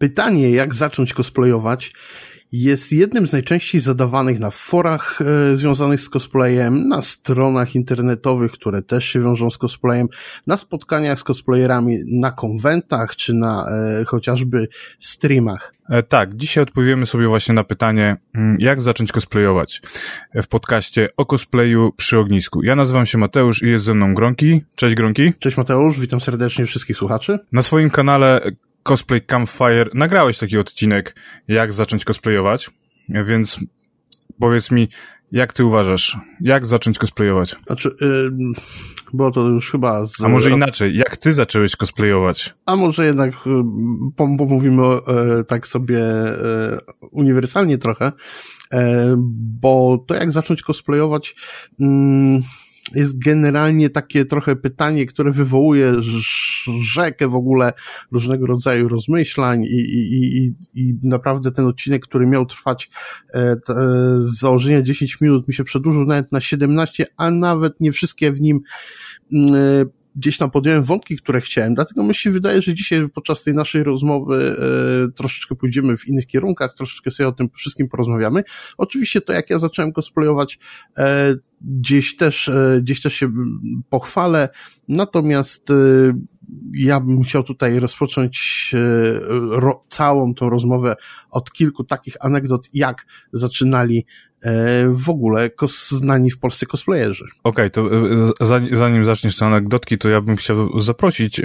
Pytanie, jak zacząć cosplayować, jest jednym z najczęściej zadawanych na forach e, związanych z cosplayem, na stronach internetowych, które też się wiążą z cosplayem, na spotkaniach z cosplayerami, na konwentach czy na e, chociażby streamach. E, tak, dzisiaj odpowiemy sobie właśnie na pytanie, mm, jak zacząć cosplayować w podcaście o cosplayu przy ognisku. Ja nazywam się Mateusz i jest ze mną Gronki. Cześć Gronki. Cześć Mateusz, witam serdecznie wszystkich słuchaczy. Na swoim kanale Cosplay Campfire nagrałeś taki odcinek, jak zacząć cosplayować, więc powiedz mi, jak ty uważasz, jak zacząć cosplayować? Znaczy, yy, bo to już chyba... Z... A może inaczej, jak ty zacząłeś cosplayować? A może jednak pomówimy yy, tak sobie yy, uniwersalnie trochę, e, bo to jak zacząć cosplayować... Mm, jest generalnie takie trochę pytanie, które wywołuje rzekę w ogóle różnego rodzaju rozmyślań i, i, i, i naprawdę ten odcinek, który miał trwać e, e, z założenia 10 minut mi się przedłużył nawet na 17, a nawet nie wszystkie w nim mm, e, gdzieś tam podjąłem wątki, które chciałem, dlatego mi się wydaje, że dzisiaj podczas tej naszej rozmowy e, troszeczkę pójdziemy w innych kierunkach, troszeczkę sobie o tym wszystkim porozmawiamy. Oczywiście to, jak ja zacząłem cosplayować, e, gdzieś też, e, gdzieś też się pochwalę, natomiast e, ja bym chciał tutaj rozpocząć e, ro, całą tą rozmowę od kilku takich anegdot, jak zaczynali w ogóle znani w Polsce cosplayerzy. Okej, okay, to zanim zaczniesz te anegdotki, to ja bym chciał zaprosić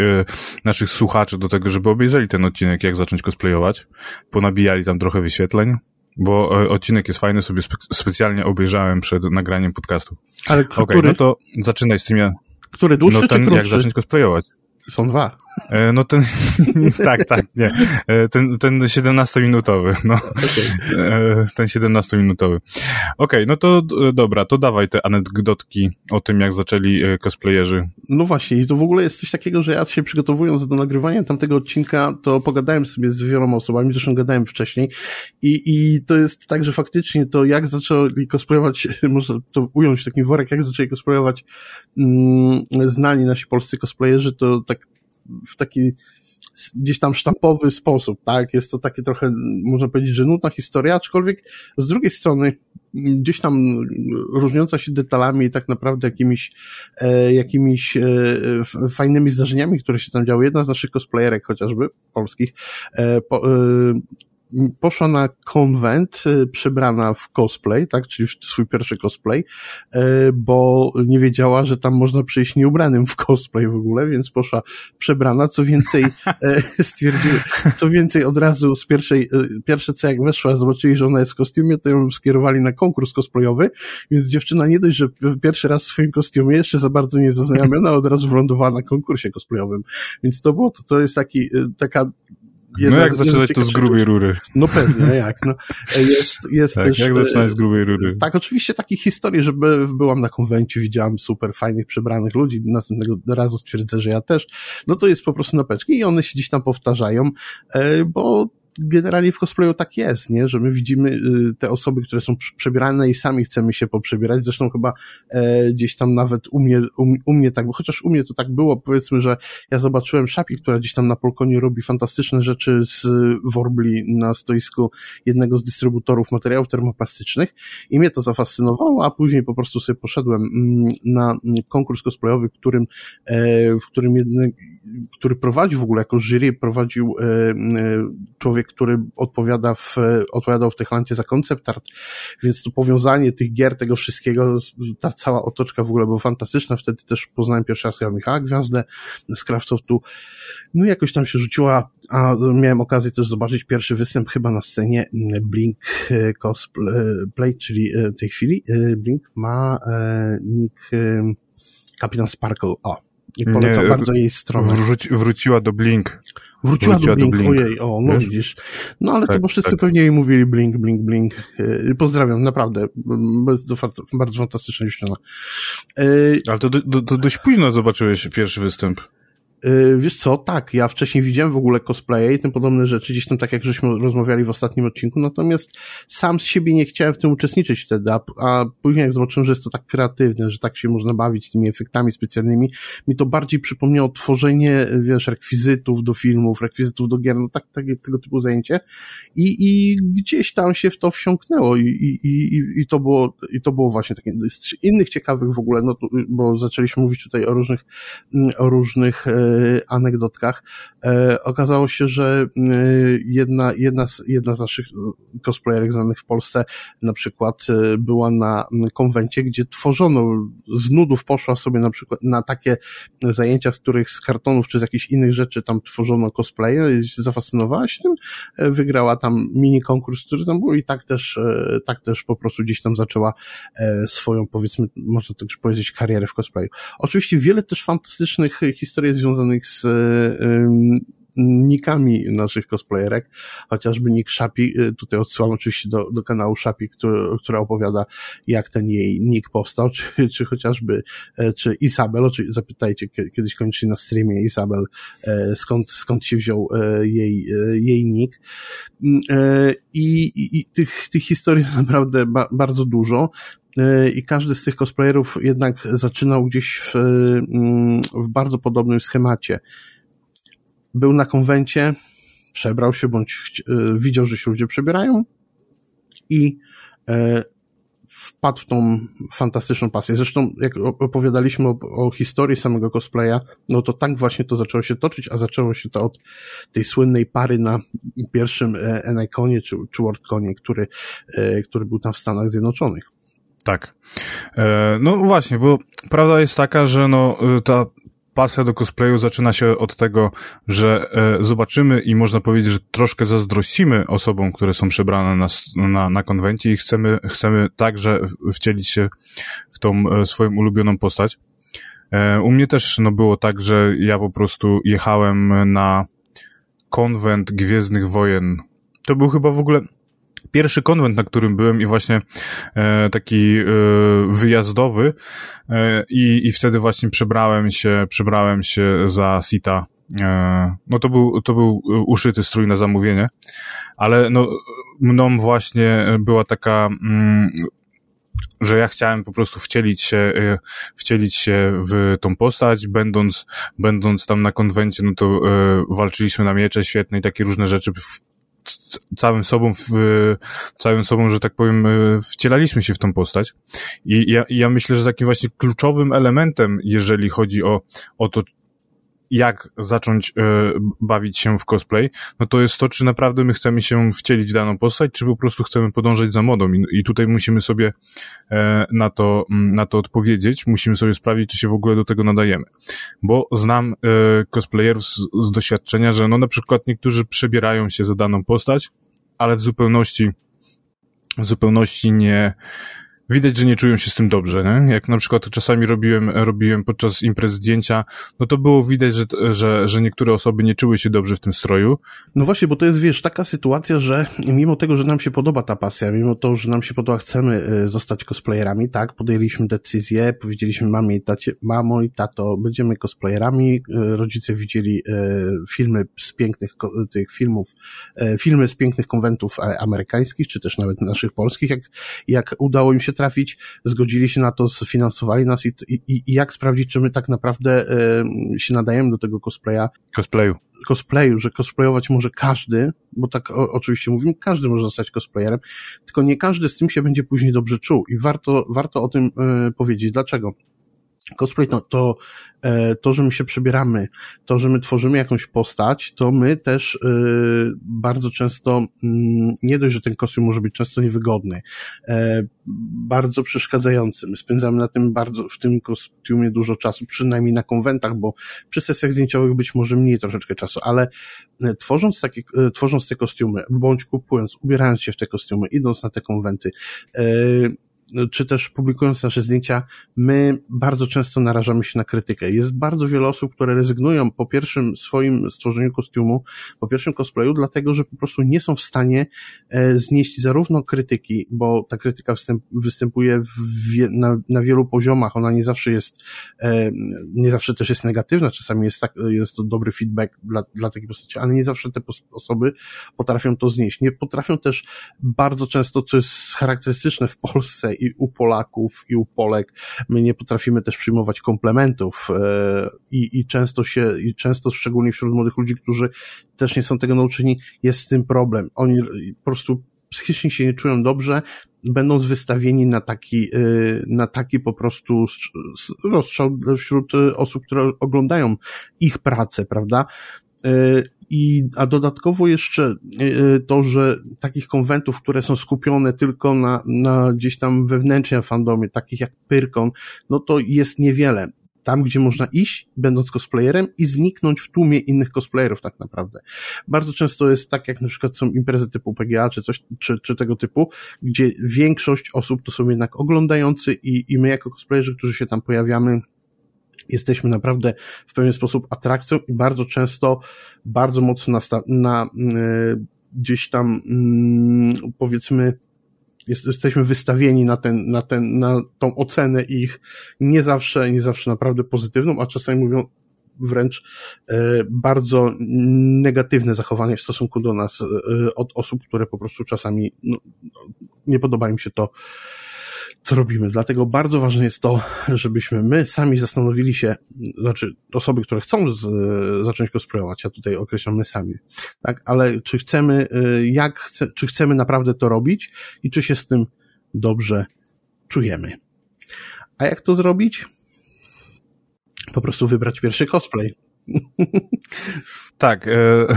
naszych słuchaczy do tego, żeby obejrzeli ten odcinek, jak zacząć cosplayować. Ponabijali tam trochę wyświetleń, bo odcinek jest fajny, sobie spe specjalnie obejrzałem przed nagraniem podcastu. Ale Okej, okay, no to zaczynaj z tym ja. Który dłuższy no, ten, czy krótszy? Jak zacząć cosplayować. Są dwa. E, no ten, tak, tak, nie. E, ten, ten 17-minutowy, no. Okay. E, ten 17-minutowy. Okej, okay, no to dobra, to dawaj te anegdotki o tym, jak zaczęli cosplayerzy. No właśnie, i to w ogóle jest coś takiego, że ja się przygotowując do nagrywania tamtego odcinka, to pogadałem sobie z wieloma osobami, zresztą gadałem wcześniej i, i to jest tak, że faktycznie to jak zaczęli cosplayować, można to ująć w takim worek, jak zaczęli cosplayować mm, znani nasi polscy cosplayerzy, to tak w taki gdzieś tam sztampowy sposób, tak? Jest to takie trochę, można powiedzieć, że nudna historia, aczkolwiek z drugiej strony gdzieś tam różniąca się detalami i tak naprawdę jakimiś, e, jakimiś e, fajnymi zdarzeniami, które się tam działy. Jedna z naszych cosplayerek chociażby, polskich, e, po, e, poszła na konwent y, przebrana w cosplay, tak, czyli w swój pierwszy cosplay, y, bo nie wiedziała, że tam można przyjść nieubranym w cosplay w ogóle, więc poszła przebrana, co więcej e, stwierdziły, co więcej od razu z pierwszej, y, pierwsze co jak weszła, zobaczyli, że ona jest w kostiumie, to ją skierowali na konkurs cosplayowy, więc dziewczyna nie dość, że pierwszy raz w swoim kostiumie, jeszcze za bardzo nie zaznajomiona, od razu wylądowała na konkursie cosplayowym, więc to było, to, to jest taki, taka no jak zaczynać to z grubej rury? No pewnie, jak. No. Jest, jest tak, też, jak zaczynać z grubej rury? Tak, oczywiście takich historii, że byłam na konwencie, widziałam super fajnych, przebranych ludzi, następnego razu stwierdzę, że ja też. No to jest po prostu na peczki i one się gdzieś tam powtarzają, e, bo generalnie w cosplayu tak jest, nie? Że my widzimy y, te osoby, które są przebierane i sami chcemy się poprzebierać. Zresztą chyba e, gdzieś tam nawet u mnie, u, u, mnie tak, chociaż u mnie to tak było, powiedzmy, że ja zobaczyłem Szapi, która gdzieś tam na Polkonie robi fantastyczne rzeczy z Worbli na stoisku jednego z dystrybutorów materiałów termoplastycznych i mnie to zafascynowało, a później po prostu sobie poszedłem mm, na konkurs cosplayowy, w którym, e, w którym jedne, który prowadził w ogóle jako jury, prowadził e, e, człowiek, który odpowiada w, odpowiadał w Techlandzie za koncept art, więc to powiązanie tych gier, tego wszystkiego, ta cała otoczka w ogóle była fantastyczna, wtedy też poznałem pierwszy raz Michała Gwiazdę z Craftsoftu, no jakoś tam się rzuciła, a miałem okazję też zobaczyć pierwszy występ chyba na scenie Blink Cosplay, czyli w tej chwili Blink ma nick Kapitan Sparkle, o, i polecam nie, bardzo jej stronę. Wróci, wróciła do Blink. Wróciła, wróciła do, Blink. do Blink, ojej, o, no Wiesz? widzisz. No ale tak, to bo wszyscy tak. pewnie jej mówili Blink, Blink, Blink. Y, pozdrawiam, naprawdę. To bardzo fantastyczna dziewczyna. Y, ale to, to, to dość późno zobaczyłeś pierwszy występ. Yy, wiesz co, tak, ja wcześniej widziałem w ogóle cosplaye i tym podobne rzeczy, gdzieś tam tak jak żeśmy rozmawiali w ostatnim odcinku, natomiast sam z siebie nie chciałem w tym uczestniczyć wtedy, a, a później jak zobaczyłem, że jest to tak kreatywne, że tak się można bawić tymi efektami specjalnymi, mi to bardziej przypomniało tworzenie, wiesz, rekwizytów do filmów, rekwizytów do gier, no tak, tak tego typu zajęcie i, i gdzieś tam się w to wsiąknęło i, i, i, i to było, i to było właśnie takie, innych ciekawych w ogóle, no, bo zaczęliśmy mówić tutaj o różnych, o różnych e, anegdotkach. E, okazało się, że e, jedna, jedna, z, jedna z naszych cosplayerek znanych w Polsce na przykład e, była na konwencie, gdzie tworzono, z nudów poszła sobie na przykład na takie zajęcia, z których z kartonów czy z jakichś innych rzeczy tam tworzono cosplaye, zafascynowała się tym, wygrała tam mini konkurs, który tam był i tak też, tak też po prostu gdzieś tam zaczęła swoją, powiedzmy, można tak powiedzieć, karierę w cosplayu. Oczywiście wiele też fantastycznych historii związanych związanych z nikami naszych cosplayerek, chociażby Nick Szapi, y, tutaj odsyłam oczywiście do, do kanału Szapi, który, która opowiada, jak ten jej nick powstał, czy, czy chociażby, e, czy Isabel, czy zapytajcie kiedyś koniecznie na streamie Isabel, e, skąd, skąd się wziął e, jej, jej nick. Mm, I, i, i tych, tych historii jest naprawdę ba, bardzo dużo i każdy z tych cosplayerów jednak zaczynał gdzieś w, mm, w bardzo podobnym schemacie. Był na konwencie, przebrał się, bądź e, widział, że się ludzie przebierają i e, wpadł w tą fantastyczną pasję. Zresztą, jak opowiadaliśmy o, o, historii samego cosplaya, no to tak właśnie to zaczęło się toczyć, a zaczęło się to od tej słynnej pary na pierwszym e, Eniconie czy, czy WorldConie, który, który był tam w Stanach Zjednoczonych. Tak. E, no właśnie, bo prawda jest taka, że no, y, ta pasja do cosplayu zaczyna się od tego, że e, zobaczymy i można powiedzieć, że troszkę zazdrościmy osobom, które są przebrane na, na, na konwencie i chcemy, chcemy także wcielić się w tą e, swoją ulubioną postać. U mnie też no, było tak, że ja po prostu jechałem na konwent Gwiezdnych Wojen. To był chyba w ogóle pierwszy konwent, na którym byłem i właśnie e, taki e, wyjazdowy e, i, i wtedy właśnie przebrałem się, przebrałem się za Sita. E, no to był, to był uszyty strój na zamówienie, ale no mną właśnie była taka mm, że ja chciałem po prostu wcielić się, e, wcielić się w tą postać, będąc, będąc tam na konwencie, no to e, walczyliśmy na miecze świetne i takie różne rzeczy całym sobą, w, całym sobą, że tak powiem, e, wcielaliśmy się w tą postać. I ja, ja myślę, że takim właśnie kluczowym elementem, jeżeli chodzi o, o to, jak zacząć e, bawić się w cosplay, no to jest to, czy naprawdę my chcemy się wcielić w daną postać, czy po prostu chcemy podążać za modą. I, i tutaj musimy sobie e, na, to, na to odpowiedzieć, musimy sobie sprawdzić, czy się w ogóle do tego nadajemy. Bo znam e, cosplayerów z, z doświadczenia, że no na przykład niektórzy przebierają się za daną postać, ale w zupełności w zupełności nie, widać, że nie czują się z tym dobrze, nie? Jak na przykład czasami robiłem, robiłem podczas imprez zdjęcia, no to było widać, że, że, że niektóre osoby nie czuły się dobrze w tym stroju. No właśnie, bo to jest, wiesz, taka sytuacja, że mimo tego, że nam się podoba ta pasja, mimo to, że nam się podoba, chcemy y, zostać cosplayerami, tak, podjęliśmy decyzję, powiedzieliśmy mamie i tacie, mamo i tato, będziemy cosplayerami, y, rodzice widzieli y, filmy z pięknych tych filmów, filmy z pięknych konwentów e, amerykańskich, czy też nawet naszych polskich, jak, jak udało im się trafić, zgodzili się na to, sfinansowali nas i, i, i jak sprawdzić, czy my tak naprawdę y, się nadajemy do tego cosplaya. Cosplayu. Cosplayu, że cosplayować może każdy, bo tak o, oczywiście mówimy, każdy może zostać cosplayerem, tylko nie każdy z tym się będzie później dobrze czuł i warto, warto o tym y, powiedzieć. Dlaczego? Cosplay to, to, e, to, że my się przebieramy, to, że my tworzymy jakąś postać, to my też e, bardzo często, mm, nie dość, że ten kostium może być często niewygodny, e, bardzo przeszkadzający. My spędzamy na tym bardzo, w tym kostiumie dużo czasu, przynajmniej na konwentach, bo przy sesjach zdjęciowych być może mniej troszeczkę czasu, ale tworząc takie, tworząc te kostiumy, bądź kupując, ubierając się w te kostiumy, idąc na te konwenty, czy też publikując nasze zdjęcia, my bardzo często narażamy się na krytykę. Jest bardzo wiele osób, które rezygnują po pierwszym swoim stworzeniu kostiumu, po pierwszym cosplayu, dlatego, że po prostu nie są w stanie e, znieść zarówno krytyki, bo ta krytyka występ, występuje na, na wielu poziomach, ona nie zawsze jest, e, nie zawsze też jest negatywna, czasami jest, tak, jest to dobry feedback dla, dla takiej postaci, ale nie zawsze te osoby potrafią to znieść. Nie potrafią też bardzo często, co jest charakterystyczne w Polsce i u Polaków i u Polek, my nie potrafimy też przyjmować komplementów e, i, i często się, i często szczególnie wśród młodych ludzi, którzy też nie są tego nauczeni, jest z tym problem. Oni po prostu psychicznie się nie czują dobrze, będąc wystawieni na taki, y, na taki po prostu rozstrzał wśród osób, które oglądają ich pracę, prawda? Y, I, a dodatkowo jeszcze to, że takich konwentów, które są skupione tylko na, na gdzieś tam wewnętrznym fandomie, takich jak Pyrkon, no to jest niewiele tam, gdzie można iść, będąc cosplayerem i zniknąć w tłumie innych cosplayerów tak naprawdę. Bardzo często jest tak, jak na przykład są imprezy typu PGA czy coś, czy, czy tego typu, gdzie większość osób to są jednak oglądający i, i my jako cosplayerzy, którzy się tam pojawiamy, jesteśmy naprawdę w pewien sposób atrakcją i bardzo często bardzo mocno na, na yy, gdzieś tam yy, powiedzmy jest, jesteśmy wystawieni na ten, na ten, na tą ocenę ich nie zawsze, nie zawsze naprawdę pozytywną, a czasami mówią wręcz e, bardzo negatywne zachowanie w stosunku do nas e, od osób, które po prostu czasami no, nie podoba im się to, co robimy. Dlatego bardzo ważne jest to, żebyśmy my sami zastanowili się, znaczy osoby, które chcą z, zacząć cosplayować, ja tutaj określam my sami, tak, ale czy chcemy, y, jak, chce, czy chcemy naprawdę to robić i czy się z tym dobrze czujemy. A jak to zrobić? Po prostu wybrać pierwszy cosplay. Tak, e,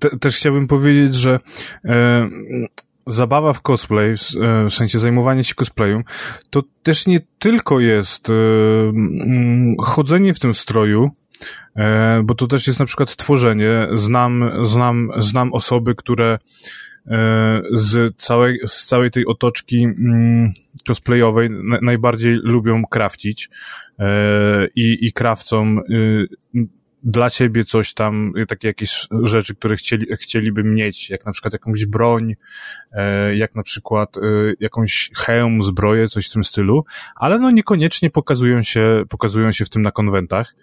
te, też chciałbym powiedzieć, że e, zabawa w cosplay, e, w sensie zajmowanie się cosplayem, to też nie tylko jest e, mm, chodzenie w tym stroju, e, bo to też jest na przykład tworzenie. Znam, znam, znam osoby, które z całej, z całej tej otoczki mm, cosplayowej najbardziej lubią krafcić i, i krawcą y, dla siebie coś tam, takie jakieś rzeczy, które chcieli, chcieliby mieć, jak na przykład jakąś broń, e, jak na przykład e, jakąś hełm, zbroję, coś w tym stylu, ale no niekoniecznie pokazują się, pokazują się w tym na konwentach.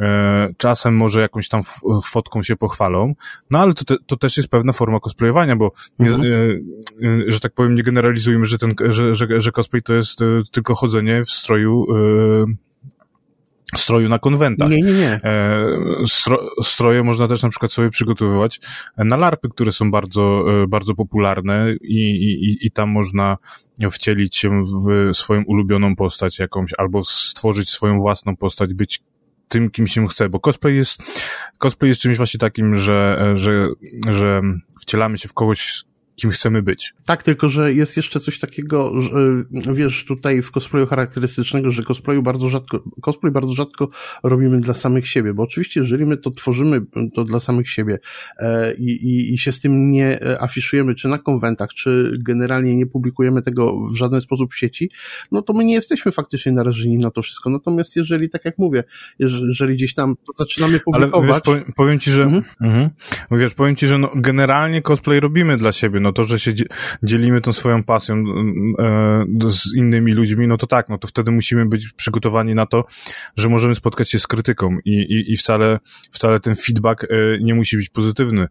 E, czasem może jakąś tam fotką się pochwalą, no ale to, te, to też jest pewna forma cosplayowania, bo nie, mhm. że tak powiem, nie generalizujmy, że ten, że, że, że cosplay to jest tylko chodzenie w stroju stroju na konwentach. Nie, nie, nie. E, stro, stroje można też na przykład sobie przygotowywać na larpy, które są bardzo, e, bardzo popularne i, i, i tam można wcielić się w swoją ulubioną postać jakąś, albo stworzyć swoją własną postać, być tym, kim się chce, bo cosplay jest, cosplay jest czymś właśnie takim, że, że, że wcielamy się w kogoś, kim chcemy być. Tak, tylko że jest jeszcze coś takiego, że, wiesz, tutaj w cosplayu charakterystycznego, że cosplayu bardzo rzadko, cosplay bardzo rzadko robimy dla samych siebie, bo oczywiście jeżeli my to tworzymy to dla samych siebie e, i, i, się z tym nie e, afiszujemy, czy na konwentach, czy generalnie nie publikujemy tego w żaden sposób w sieci, no to my nie jesteśmy faktycznie narażeni na to wszystko. Natomiast jeżeli, tak jak mówię, jeżeli gdzieś tam zaczynamy publikować... Ale wiesz, powiem ci, że, mhm. Mhm. wiesz, powiem ci, że no, generalnie cosplay robimy dla siebie, no to, że się dzielimy tą swoją pasją e, z innymi ludźmi, no to tak, no to wtedy musimy być przygotowani na to, że możemy spotkać się z krytyką i, i, i wcale, wcale ten feedback e, nie musi być pozytywny,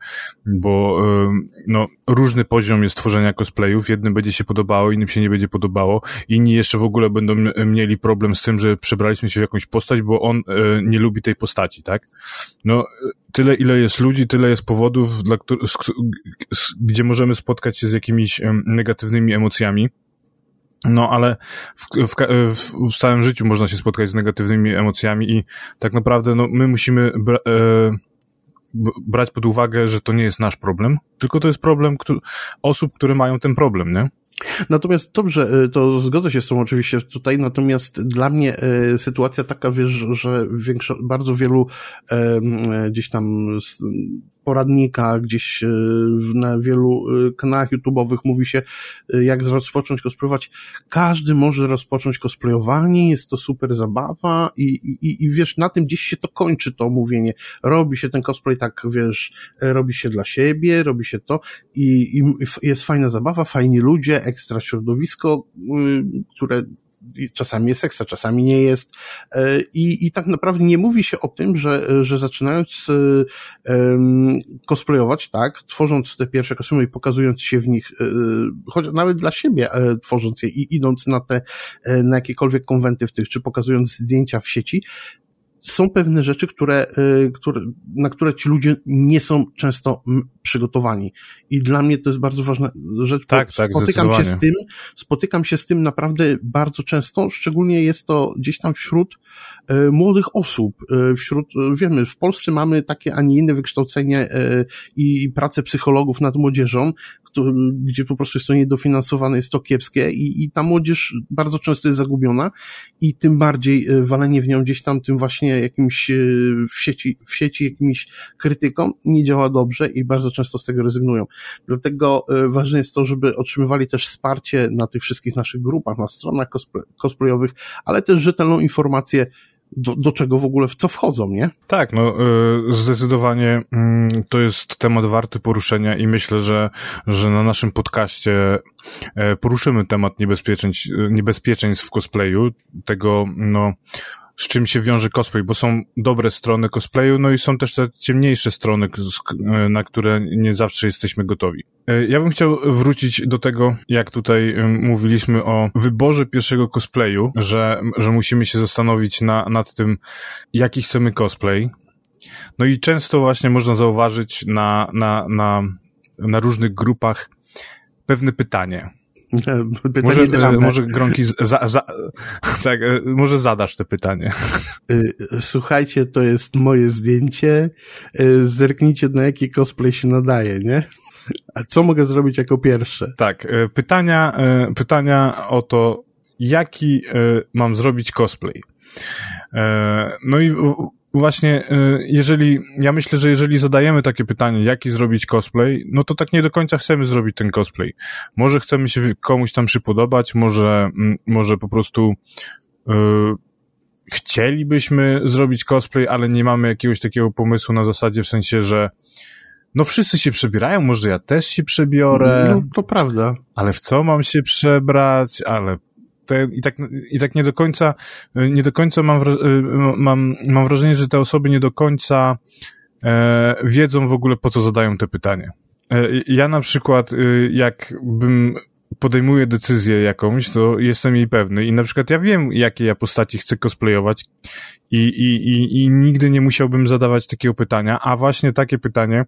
bo e, no, różny poziom jest tworzenia cosplayów, jednym będzie się podobało, innym się nie będzie podobało, inni jeszcze w ogóle będą mieli problem z tym, że przebraliśmy się w jakąś postać, bo on nie lubi tej postaci, tak? No, tyle, ile jest ludzi, tyle jest powodów, dla, gdzie możemy spotkać się z jakimiś negatywnymi emocjami. No, ale w, w, w, całym życiu można się spotkać z negatywnymi emocjami i tak naprawdę no, my musimy bra e, brać pod uwagę, że to nie jest nasz problem, tylko to jest problem osób, które mają ten problem, nie? Natomiast dobrze, y, to zgodzę się z tą oczywiście tutaj, natomiast dla mnie y, sytuacja taka, wiesz, że większo, bardzo wielu gdzieś tam poradnika, gdzieś e, na wielu e, kanałach YouTube'owych mówi się, jak rozpocząć cosplayować. Każdy może rozpocząć cosplayowanie, jest to super zabawa i, i, i wiesz, na tym gdzieś się to kończy, to mówienie. Robi się ten cosplay tak, wiesz, robi się dla siebie, robi się to i, i jest fajna zabawa, fajni ludzie, ekstra środowisko, które czasami jest ekstra, czasami nie jest. E, I, I tak naprawdę nie mówi się o tym, że, że zaczynając um, cosplayować, tak, tworząc te pierwsze kostiumy i pokazując się w nich, e, choć nawet dla siebie tworząc je i idąc na te, na jakiekolwiek konwenty w tych, czy pokazując zdjęcia w sieci, są pewne rzeczy, które, które, na które ci ludzie nie są często przygotowani. I dla mnie to jest bardzo ważna rzecz. Tak, tak, spotykam się z tym, spotykam się z tym naprawdę bardzo często, szczególnie jest to gdzieś tam wśród y, młodych osób, y, wśród, wiemy, w Polsce mamy takie, a nie inne wykształcenie i pracę psychologów nad młodzieżą, gdzie po prostu jest to niedofinansowane, jest to kiepskie i, i ta młodzież bardzo często jest zagubiona i tym bardziej e, walenie w nią gdzieś tam tym właśnie jakimś e, w sieci, w sieci jakimiś krytyką nie działa dobrze i bardzo często z tego rezygnują. Dlatego e, ważne jest to, żeby otrzymywali też wsparcie na tych wszystkich naszych grupach, na stronach cosplayowych, ale też rzetelną informację, do, do czego w ogóle, w co wchodzą, nie? Tak, no y, zdecydowanie mm, to jest temat warty poruszenia i myślę, że, że na naszym podcaście e, poruszymy temat niebezpieczeństw, niebezpieczeństw w cosplayu, tego, no, z czym się wiąże cosplay, bo są dobre strony cosplayu, no i są też te ciemniejsze strony, na które nie zawsze jesteśmy gotowi. E, ja bym chciał wrócić do tego, jak tutaj mówiliśmy o wyborze pierwszego cosplayu, że, że musimy się zastanowić na, nad tym, jaki chcemy cosplay. No i często właśnie można zauważyć na, na, na, na różnych grupach pewne pytanie Pytanie może, e, może Gronki, za, za, tak, e, może zadasz to pytanie. Y, słuchajcie, to jest moje zdjęcie, y, zerknijcie na jaki cosplay się nadaje, nie? A co mogę zrobić jako pierwsze? Tak, e, pytania, pytania o to, jaki mam zrobić cosplay. No i właśnie, y, jeżeli, ja myślę, że jeżeli zadajemy takie pytanie, jaki zrobić cosplay, no to tak nie do końca chcemy zrobić ten cosplay. Może chcemy się komuś tam przypodobać, może, mm, może po prostu yy, chcielibyśmy zrobić cosplay, ale nie mamy jakiegoś takiego pomysłu na zasadzie, w sensie, że no wszyscy się przebierają, może ja też się przebiorę. No, to prawda. Ale w co mam się przebrać, ale te, i, tak, I tak nie do końca, nie do końca mam, mam, mam wrażenie, że te osoby nie do końca e, wiedzą w ogóle po co zadają te pytanie. Ja na przykład, e, jakbym podejmuję decyzję jakąś, to jestem jej pewny. I na przykład ja wiem, jakie ja postaci chcę cosplayować i, i, i, i nigdy nie musiałbym zadawać takiego pytania, a właśnie takie pytanie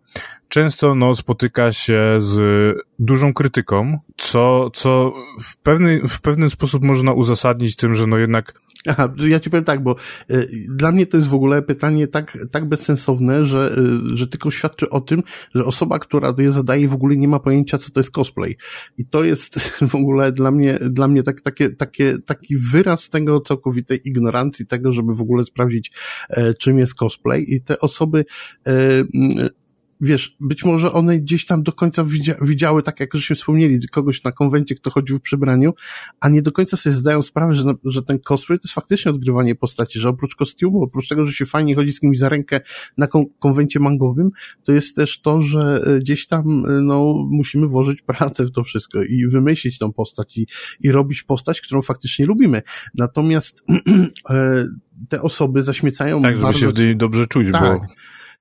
często no, spotyka się z dużą krytyką, co, co w, pewny, w pewien sposób można uzasadnić tym, że no jednak Aha, ja ci powiem tak, bo y, dla mnie to jest w ogóle pytanie tak, tak bezsensowne, że, y, że tylko świadczy o tym, że osoba, która je zadaje w ogóle nie ma pojęcia, co to jest cosplay. I to jest w ogóle dla mnie, dla mnie tak, takie, takie, taki wyraz tego całkowitej ignorancji, tego, żeby w ogóle sprawdzić, e, czym jest cosplay. I te osoby, e, wiesz, być może one gdzieś tam do końca widzia, widziały, tak jak żeśmy wspomnieli, kogoś na konwencie, kto chodził w przebraniu, a nie do końca sobie zdają sprawę, że, że ten cosplay to jest faktycznie odgrywanie postaci, że oprócz kostiumu, oprócz tego, że się fajnie chodzi z kimś za rękę na kon konwencie mangowym, to jest też to, że e, gdzieś tam, e, no, musimy włożyć pracę w to wszystko i wymyślić tą postać i, i robić postać, którą faktycznie lubimy. Natomiast e, te osoby zaśmiecają Tak, żeby bardzo... się w niej dobrze czuć, tak. bo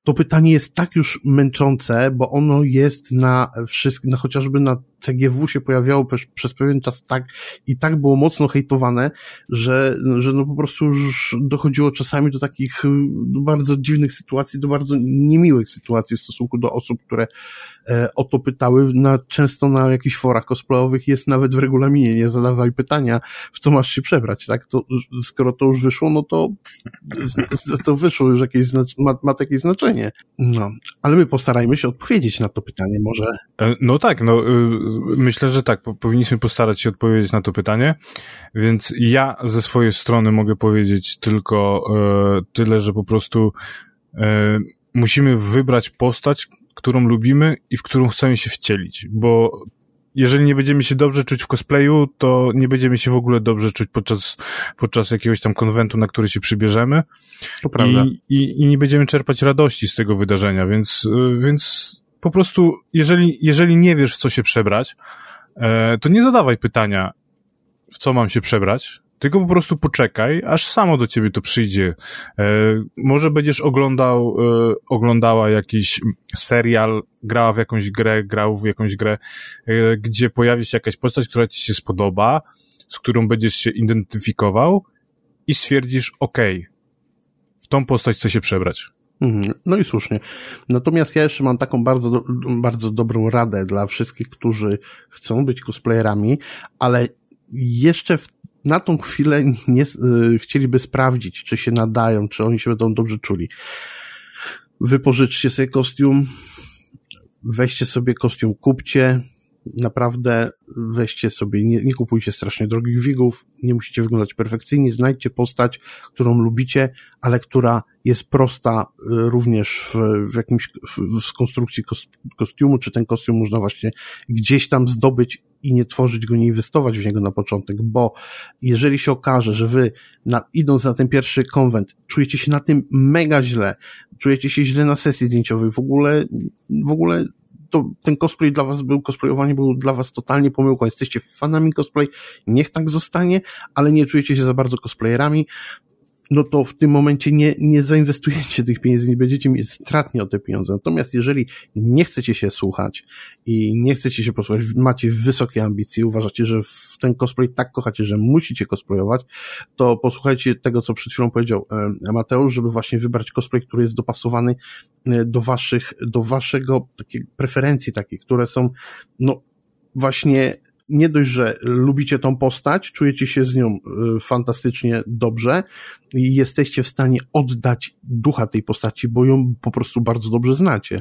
to pytanie jest tak już męczące, bo ono jest na wszystkim, no chociażby na CGW się pojawiało przez, przez pewien czas tak i tak było mocno hejtowane, że, że no po prostu już dochodziło czasami do takich bardzo dziwnych sytuacji, do bardzo niemiłych sytuacji w stosunku do osób, które e, o to pytały. Na, często na jakichś forach cosplayowych jest nawet w regulaminie, nie zadawaj pytania, w co masz się przebrać, tak? To, skoro to już wyszło, no to to wyszło już jakieś, ma, ma jakieś znaczenie. No, ale my postarajmy się odpowiedzieć na to pytanie, może. E, no tak, no y, myślę, że tak, powinniśmy postarać się odpowiedzieć na to pytanie, więc ja ze swojej strony mogę powiedzieć tylko e, tyle, że po prostu e, musimy wybrać postać, którą lubimy i w którą chcemy się wcielić, bo jeżeli nie będziemy się dobrze czuć w cosplayu, to nie będziemy się w ogóle dobrze czuć podczas, podczas jakiegoś tam konwentu, na który się przybierzemy. To prawda. I, i, I nie będziemy czerpać radości z tego wydarzenia, więc, y, więc po prostu, jeżeli, jeżeli nie wiesz, w co się przebrać, e, to nie zadawaj pytania, w co mam się przebrać, tylko po prostu poczekaj, aż samo do ciebie to przyjdzie. E, może będziesz oglądał, e, oglądała jakiś serial, grała w jakąś grę, grał w jakąś grę, e, gdzie pojawi się jakaś postać, która ci się spodoba, z którą będziesz się identyfikował i stwierdzisz, ok, w tą postać chcę się przebrać. Mhm. No i słusznie. Natomiast ja jeszcze mam taką bardzo, bardzo dobrą radę dla wszystkich, którzy chcą być cosplayerami, ale jeszcze w, na tą chwilę nie y, chcieliby sprawdzić, czy się nadają, czy oni się będą dobrze czuli. Wypożyczcie sobie kostium, weźcie sobie kostium, kupcie, naprawdę weźcie sobie, nie, nie kupujcie strasznie drogich wigów, nie musicie wyglądać perfekcyjnie, znajdźcie postać, którą lubicie, ale która jest prosta y, również w, w jakimś, w, w konstrukcji kostiumu, czy ten kostium można właśnie gdzieś tam zdobyć i nie tworzyć go, nie inwestować w niego na początek, bo jeżeli się okaże, że wy na, idąc na ten pierwszy konwent, czujecie się na tym mega źle, czujecie się źle na sesji zdjęciowej, w ogóle, w ogóle to ten cosplay dla was był, cosplayowanie był dla was totalnie pomyłką. Jesteście fanami cosplay, niech tak zostanie, ale nie czujecie się za bardzo cosplayerami, no to w tym momencie nie, nie zainwestujecie tych pieniędzy, nie będziecie mieć stratnie o te pieniądze. Natomiast jeżeli nie chcecie się słuchać i nie chcecie się posłuchać, macie wysokie ambicje, uważacie, że w ten cosplay tak kochacie, że musicie cosplayować, to posłuchajcie tego, co przed chwilą powiedział Mateusz, żeby właśnie wybrać cosplay, który jest dopasowany e, do waszych, do waszego takiej preferencji takich, które są, no, właśnie nie dość, że lubicie tą postać, czujecie się z nią y, fantastycznie dobrze i jesteście w stanie oddać ducha tej postaci, bo ją po prostu bardzo dobrze znacie.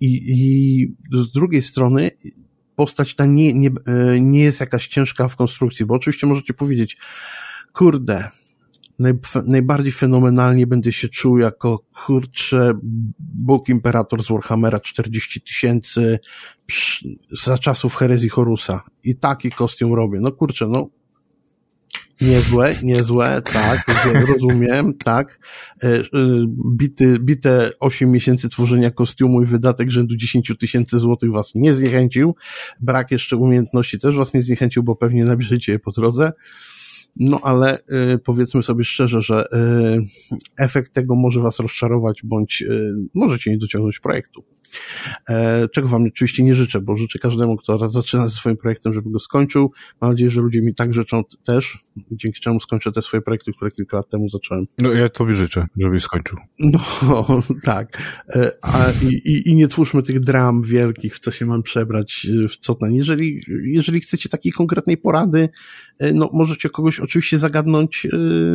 I, i z drugiej strony postać ta nie, nie, y, nie jest jakaś ciężka w konstrukcji, bo oczywiście możecie powiedzieć, kurde, najbardziej fenomenalnie będę się czuł jako, kurczę, Bóg Imperator z Warhammera 40 tysięcy za czasów herezji Horusa. I taki kostium robię. No kurczę, no Niezłe, niezłe, tak, rozumiem, tak. E, e, bity, bite 8 miesięcy tworzenia kostiumu i wydatek rzędu 10 tysięcy złotych was nie zniechęcił. Brak jeszcze umiejętności też was nie zniechęcił, bo pewnie nabierzecie je po drodze. No ale y, powiedzmy sobie szczerze, że y, efekt tego może Was rozczarować, bądź y, możecie nie dociągnąć projektu. E, czego Wam oczywiście nie życzę, bo życzę każdemu, kto zaczyna ze swoim projektem, żeby go skończył. Mam nadzieję, że ludzie mi tak życzą też, dzięki czemu skończę te swoje projekty, które kilka lat temu zacząłem. No ja Tobie życzę, żebyś skończył. No, tak. E, a, i, i nie twórzmy tych dram wielkich, w co się mam przebrać, w co ten. Jeżeli, jeżeli chcecie takiej konkretnej porady, no możecie kogoś oczywiście zagadnąć,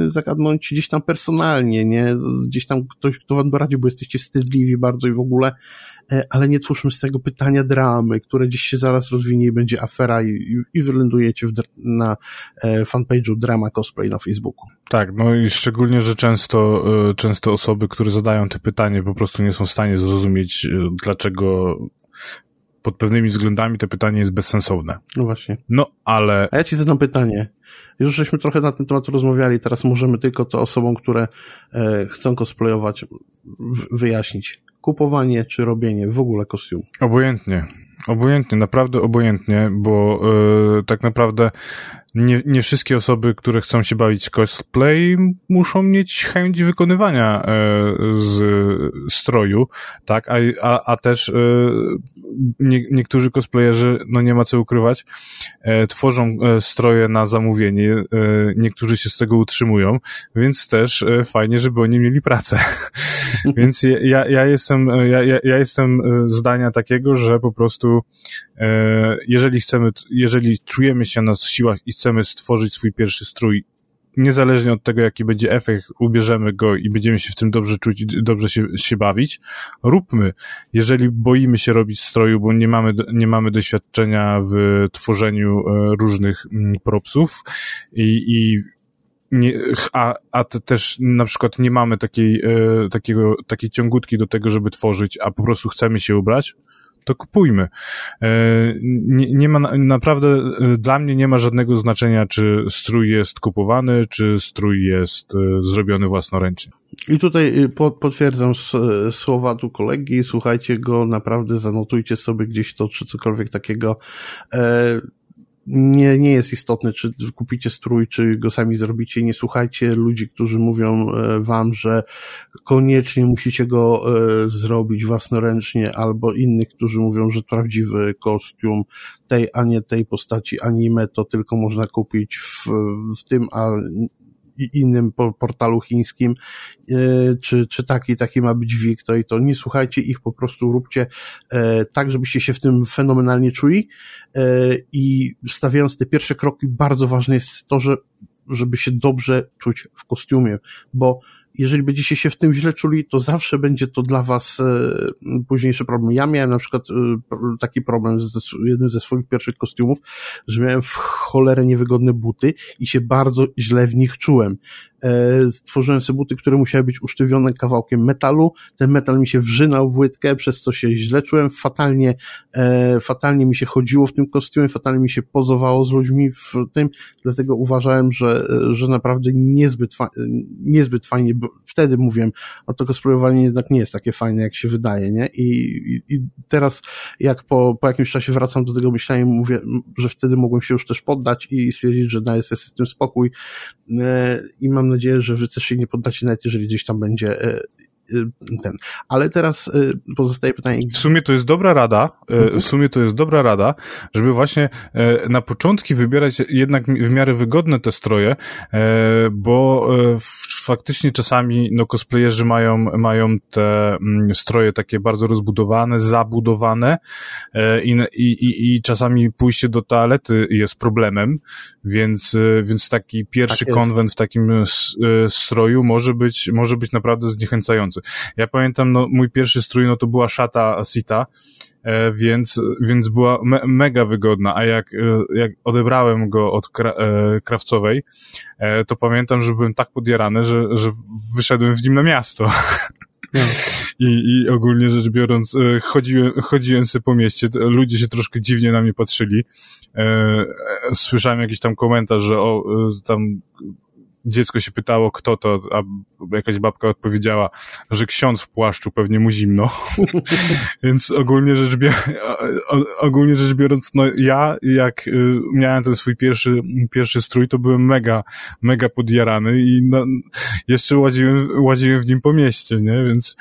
zagadnąć gdzieś tam personalnie, nie? Gdzieś tam ktoś, kto wam doradzi, bo jesteście wstydliwi bardzo i w ogóle, E, ale nie twórzmy z tego pytania dramy, które gdzieś się zaraz rozwinie i będzie afera i, i wylądujecie w, na e, fanpage'u Drama Cosplay na Facebooku. Tak, no i szczególnie, że często, e, często osoby, które zadają te pytanie po prostu nie są w stanie zrozumieć, dlaczego pod pewnymi względami to pytanie jest bezsensowne. No właśnie. No, ale... A ja ci zadam pytanie. Już żeśmy trochę na ten temat rozmawiali, teraz możemy tylko to osobom, które e, chcą cosplayować, wyjaśnić kupowanie czy robienie w ogóle kostiumu? Obojętnie. Obojętnie, naprawdę obojętnie, bo yy, tak naprawdę nie, nie wszystkie osoby, które chcą się bawić cosplay, muszą mieć chęć wykonywania e, z stroju, tak, a, a, a też e, nie, niektórzy cosplayerzy, no nie ma co ukrywać, e, tworzą e, stroje na zamówienie, e, niektórzy się z tego utrzymują, więc też e, fajnie, żeby oni mieli pracę. więc ja, ja jestem, ja, ja jestem zdania takiego, że po prostu jeżeli chcemy, jeżeli czujemy się na siłach i chcemy stworzyć swój pierwszy strój, niezależnie od tego, jaki będzie efekt, ubierzemy go i będziemy się w tym dobrze czuć i dobrze się, się bawić, róbmy. Jeżeli boimy się robić stroju, bo nie mamy, nie mamy doświadczenia w tworzeniu e, różnych mm, propsów i, i nie, a, a też na przykład nie mamy takiej, e, takiego, takiej ciągutki do tego, żeby tworzyć, a po prostu chcemy się ubrać, to kupujmy. E, nie, nie ma, naprawdę e, dla mnie nie ma żadnego znaczenia, czy strój jest kupowany, czy strój jest e, zrobiony własnoręcznie. I tutaj potwierdzam słowa tu kolegi, słuchajcie go, naprawdę zanotujcie sobie gdzieś to, czy cokolwiek takiego nie, nie jest istotne, czy kupicie strój, czy go sami zrobicie. Nie słuchajcie ludzi, którzy mówią e, wam, że koniecznie musicie go e, zrobić własnoręcznie, albo innych, którzy mówią, że prawdziwy kostium tej, a nie tej postaci anime to tylko można kupić w, w tym, a innym portalu chińskim, e, czy, czy taki, taki ma być WIG, to i to nie słuchajcie ich, po prostu róbcie e, tak, żebyście się w tym fenomenalnie czuli. E, i stawiając te pierwsze kroki, bardzo ważne jest to, że żeby się dobrze czuć w kostiumie, bo jeżeli będziecie się w tym źle czuli, to zawsze będzie to dla was e, późniejszy problem. Ja miałem na przykład e, taki problem z jednym ze swoich pierwszych kostiumów, że miałem w cholerę niewygodne buty i się bardzo źle w nich czułem. E, stworzyłem sobie buty, które musiały być usztywione kawałkiem metalu. Ten metal mi się wrzynał w łydkę, przez co się źle czułem. Fatalnie, e, fatalnie mi się chodziło w tym kostiumie, fatalnie mi się pozowało z ludźmi w tym, dlatego uważałem, że, że naprawdę niezbyt, fa niezbyt fajnie, wtedy mówiłem, a to cosplayowanie jednak nie jest takie fajne, jak się wydaje, nie? I, i, i teraz, jak po, po jakimś czasie wracam do tego myślenia, mówię, że wtedy mogłem się już też poddać i stwierdzić, że daję sobie z tym spokój e, i mam nadzieję, że wy też się nie poddacie, nawet jeżeli gdzieś tam będzie e, ten. Ale teraz e, pozostaje pytanie. W sumie to jest dobra rada, mhm. w sumie to jest dobra rada, żeby właśnie na początki wybierać jednak w miarę wygodne te stroje, bo faktycznie czasami no cosplayerzy mają, mają te mm, stroje takie bardzo rozbudowane, zabudowane i, i, i czasami pójście do toalety jest problemem, więc, więc taki pierwszy tak konwent w takim stroju może być, może być naprawdę zniechęcający. Ja pamiętam, no, mój pierwszy strój, no to była szata Sita, e, więc, więc była me, mega wygodna, a jak, e, jak odebrałem go od kra, e, krawcowej, e, to pamiętam, że byłem tak podjarany, że, że wyszedłem w nim na miasto. No. I, I ogólnie rzecz biorąc, e, chodziłem, chodziłem sobie po mieście, ludzie się troszkę dziwnie na mnie patrzyli. E, słyszałem jakiś tam komentarz, że o, tam dziecko się pytało, kto to, a jakaś babka odpowiedziała, że ksiądz w płaszczu pewnie mu zimno. Więc ogólnie rzecz, biorąc, ogólnie rzecz biorąc, no ja jak y, miałem ten swój pierwszy, pierwszy strój, to byłem mega, mega podjarany i no, jeszcze łaziłem, łaziłem w nim po mieście, nie? Więc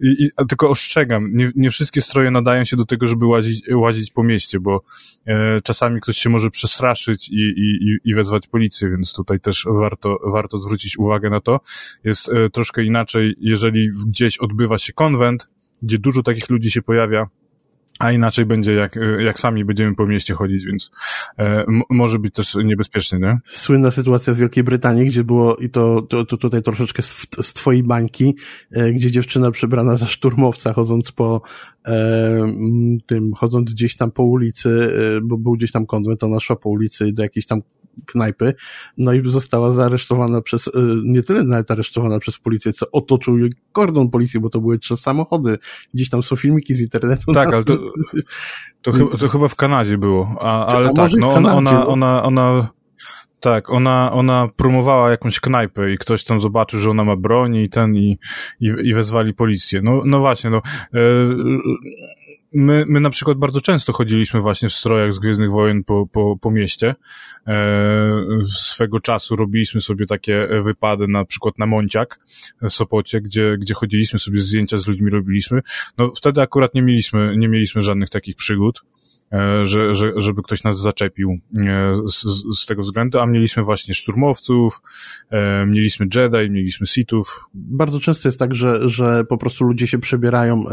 i, i, tylko ostrzegam, nie, nie wszystkie stroje nadają się do tego, żeby łazić, łazić po mieście, bo e, czasami ktoś się może przestraszyć i, i, i wezwać policję, więc tutaj też warto, warto zwrócić uwagę na to. Jest e, troszkę inaczej, jeżeli gdzieś odbywa się konwent, gdzie dużo takich ludzi się pojawia, a inaczej będzie, jak, jak sami będziemy po mieście chodzić, więc e, może być też niebezpiecznie, nie? Słynna sytuacja w Wielkiej Brytanii, gdzie było, i to, to, to tutaj troszeczkę z, z twojej bańki, e, gdzie dziewczyna przebrana za szturmowca, chodząc po e, tym, chodząc gdzieś tam po ulicy, e, bo był gdzieś tam konwent, ona szła po ulicy do jakiejś tam knajpy, no i została zaaresztowana przez, y, nie tyle nawet aresztowana przez policję, co otoczył jej kordon policji, bo to były trzy samochody. Gdzieś tam są filmiki z internetu. Tak, ale to, to, chyba, to chyba w Kanadzie było, a, ale tak, no ona, ona, no. ona, ona, tak, ona, ona promowała jakąś knajpę i ktoś tam zobaczył, że ona ma broń i ten i, i, i wezwali policję. No, no właśnie, no. E, my, my na przykład bardzo często chodziliśmy właśnie w strojach z Gwiezdnych Wojen po, po, po mieście. E, swego czasu robiliśmy sobie takie wypady na przykład na Monciak w Sopocie, gdzie, gdzie chodziliśmy sobie zdjęcia z ludźmi robiliśmy. No wtedy akurat nie mieliśmy, nie mieliśmy żadnych takich przygód. E, że, że, żeby ktoś nas zaczepił e, z, z tego względu, a mieliśmy właśnie szturmowców, e, mieliśmy Jedi, mieliśmy Sithów. Bardzo często jest tak, że, że po prostu ludzie się przebierają,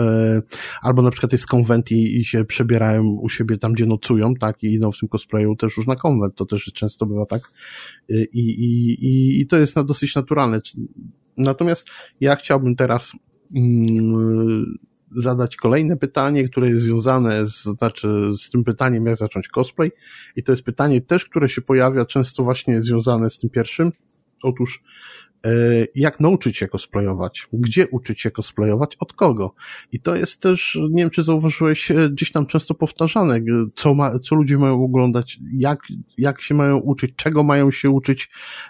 albo na przykład jest konwent i, i się przebierają u siebie tam, gdzie nocują, tak, i idą w tym cosplayu też już na konwent, to też często bywa tak. I, i, i, i to jest dosyć naturalne. Natomiast ja chciałbym teraz mm, zadać kolejne pytanie, które jest związane z, znaczy z tym pytaniem, jak zacząć cosplay. I to jest pytanie też, które się pojawia często właśnie związane z tym pierwszym. Otóż E, jak nauczyć się cosplayować, gdzie uczyć się cosplayować, od kogo. I to jest też, nie wiem czy zauważyłeś, e, gdzieś tam często powtarzane, co, ma, co ludzie mają oglądać, jak, jak się mają uczyć, czego mają się uczyć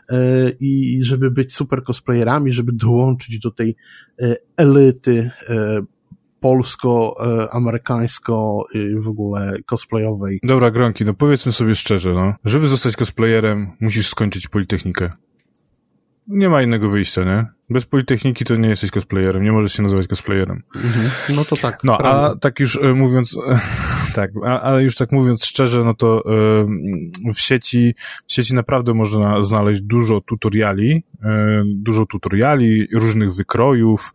e, i żeby być super cosplayerami, żeby dołączyć do tej elity polsko-amerykańsko w ogóle cosplayowej. Dobra, Gronki, no powiedzmy sobie szczerze, no. Żeby zostać cosplayerem, musisz skończyć Politechnikę nie ma innego wyjścia, nie? Bez Politechniki to nie jesteś cosplayerem, nie możesz się nazywać cosplayerem. Mhm. No to tak. No, prawda. a tak już e, mówiąc, tak, ale już tak mówiąc szczerze, no to e, w sieci, w sieci naprawdę można znaleźć dużo tutoriali, e, dużo tutoriali, różnych wykrojów.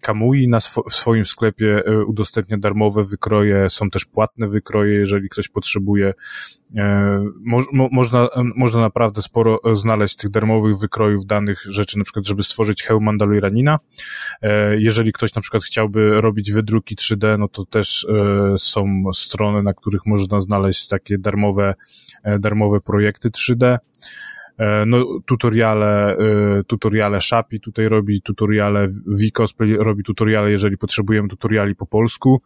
Kamui na swo w swoim sklepie udostępnia darmowe wykroje, są też płatne wykroje, jeżeli ktoś potrzebuje Mo, mo, można, można naprawdę sporo znaleźć tych darmowych wykrojów danych rzeczy, na przykład, żeby stworzyć hełm Mandaloranina. Jeżeli ktoś na przykład chciałby robić wydruki 3D, no to też są strony, na których można znaleźć takie darmowe, darmowe projekty 3D. No, tutoriale, tutoriale Shapi tutaj robi, tutoriale Vcosplay robi tutoriale, jeżeli potrzebujemy tutoriali po polsku.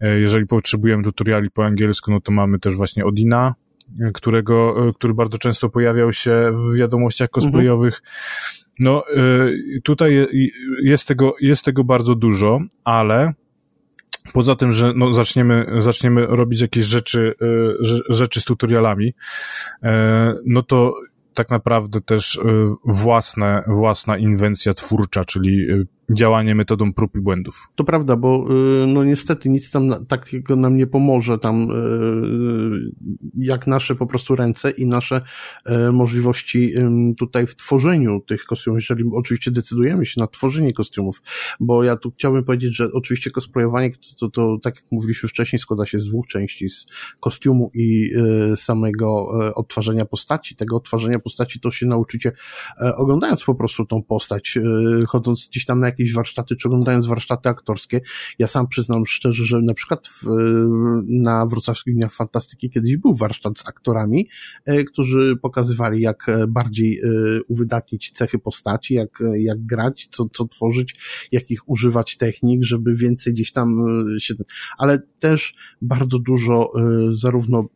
Jeżeli potrzebujemy tutoriali po angielsku, no to mamy też właśnie Odina, którego, który bardzo często pojawiał się w wiadomościach cosplayowych. No, tutaj jest tego, jest tego bardzo dużo, ale poza tym, że no, zaczniemy, zaczniemy robić jakieś rzeczy, rzeczy z tutorialami, no to tak naprawdę też własne, własna inwencja twórcza, czyli działanie metodą prób i błędów. To prawda, bo y, no niestety nic tam takiego nam nie pomoże tam y, jak nasze po prostu ręce i nasze y, możliwości tutaj w tworzeniu tych kostiumów, jeżeli oczywiście decydujemy się na tworzenie kostiumów, bo ja tu chciałbym powiedzieć, że oczywiście cosplayowanie to, to, tak jak mówiliśmy wcześniej składa się z dwóch części, z kostiumu i samego odtwarzania postaci. Tego odtwarzania postaci to się nauczycie oglądając po prostu tą postać, chodząc gdzieś tam na jakieś warsztaty, czy oglądając warsztaty aktorskie. Ja sam przyznam szczerze, że na przykład w, na Wrocławskich Dniach Fantastyki kiedyś był warsztat z aktorami, e, którzy pokazywali, jak bardziej e, uwydatnić cechy postaci, jak, jak grać, co, co tworzyć, jakich używać technik, żeby więcej gdzieś tam e, się... Ale też bardzo dużo zarówno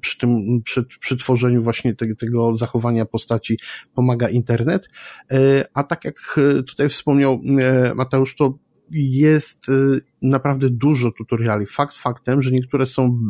przy tym, przy, przy tworzeniu właśnie te, tego zachowania postaci pomaga internet. E, a tak jak tutaj wspomniał e, Mateusz, to jest naprawdę dużo tutoriali. Fakt faktem, że niektóre są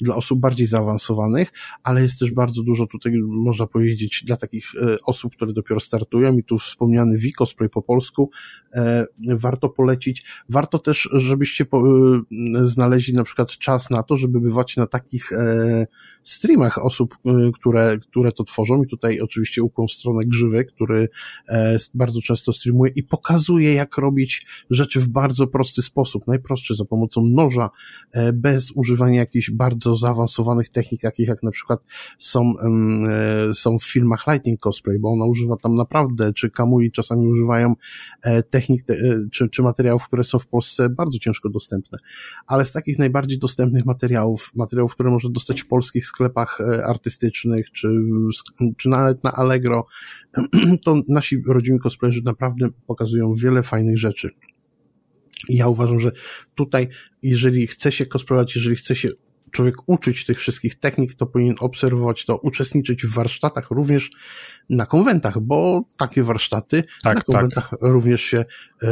dla osób bardziej zaawansowanych, ale jest też bardzo dużo tutaj, można powiedzieć, dla takich y, osób, które dopiero startują i tu wspomniany Wicosplay po polsku e, warto polecić. Warto też, żebyście y, znaleźli na przykład czas na to, żeby bywać na takich e, streamach osób, które, które to tworzą i tutaj oczywiście ukłon stronę Grzywy, który e, bardzo często streamuje i pokazuje, jak robić rzeczy w bardzo prosty sposób, najprostszy za pomocą noża, e, bez używania jakichś bardzo zaawansowanych technik, takich jak na przykład są, e, są w filmach Lightning Cosplay, bo ona używa tam naprawdę, czy Kamui czasami używają e, technik, czy, czy materiałów, które są w Polsce bardzo ciężko dostępne. Ale z takich najbardziej dostępnych materiałów, materiałów, które można dostać w polskich sklepach artystycznych, czy, czy nawet na Allegro, to nasi rodzimi cosplayerzy naprawdę pokazują wiele fajnych rzeczy. I ja uważam, że tutaj, jeżeli chce się cosplayować, jeżeli chce się człowiek uczyć tych wszystkich technik, to powinien obserwować to, uczestniczyć w warsztatach również na konwentach, bo takie warsztaty tak, na konwentach tak. również się e,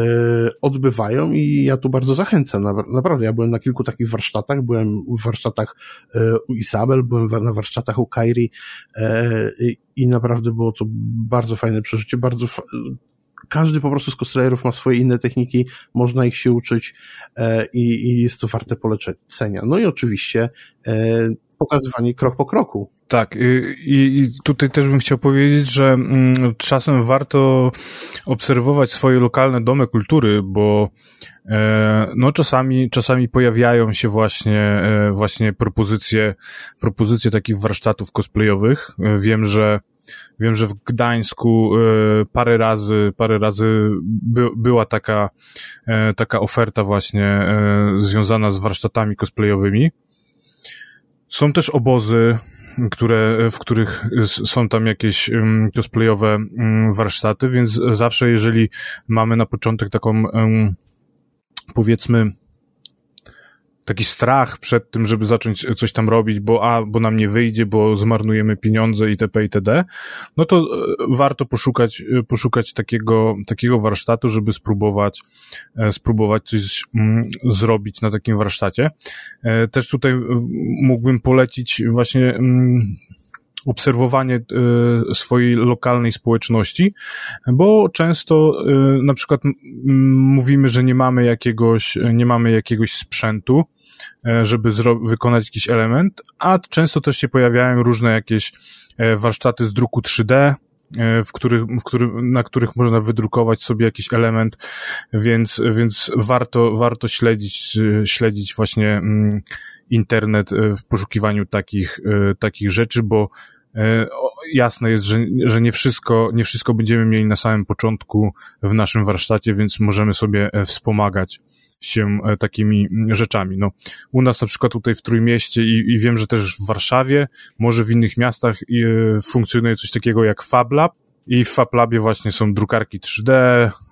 odbywają i ja tu bardzo zachęcam. Na, naprawdę, ja byłem na kilku takich warsztatach, byłem w warsztatach e, u Isabel, byłem na warsztatach u Kairi e, i naprawdę było to bardzo fajne przeżycie, bardzo fa każdy po prostu z cosplayerów ma swoje inne techniki, można ich się uczyć e, i, i jest to warte polecenia. No i oczywiście e, pokazywanie krok po kroku. Tak, i, i tutaj też bym chciał powiedzieć, że mm, czasem warto obserwować swoje lokalne domy kultury, bo e, no czasami, czasami pojawiają się właśnie, e, właśnie propozycje, propozycje takich warsztatów cosplayowych. E, wiem, że Wiem, że w Gdańsku e, parę razy, parę razy by, była taka, e, taka oferta właśnie e, związana z warsztatami cosplayowymi. Są też obozy, które, w których są tam jakieś cosplayowe warsztaty, więc zawsze jeżeli mamy na początek taką powiedzmy taki strach przed tym, żeby zacząć coś tam robić, bo a, bo nam nie wyjdzie, bo zmarnujemy pieniądze itp. itd., no to e, warto poszukać, e, poszukać takiego, takiego warsztatu, żeby spróbować, e, spróbować coś mm, zrobić na takim warsztacie. Też tutaj mógłbym polecić właśnie mm, obserwowanie swojej lokalnej społeczności, bo często na przykład mówimy, że nie mamy jakiegoś, nie mamy jakiegoś sprzętu, żeby wykonać jakiś element, a często też się pojawiają różne jakieś warsztaty z druku 3D, w których, w których, na których można wydrukować sobie jakiś element, więc, więc warto, warto śledzić, śledzić właśnie mm, internet w poszukiwaniu takich, takich rzeczy, bo E, jasne jest, że, że nie wszystko, nie wszystko będziemy mieli na samym początku w naszym warsztacie, więc możemy sobie e, wspomagać się e, takimi rzeczami. No, u nas na przykład tutaj w Trójmieście i, i wiem, że też w Warszawie, może w innych miastach funkcjonuje coś takiego jak Fab Lab, i w FabLabie właśnie są drukarki 3D,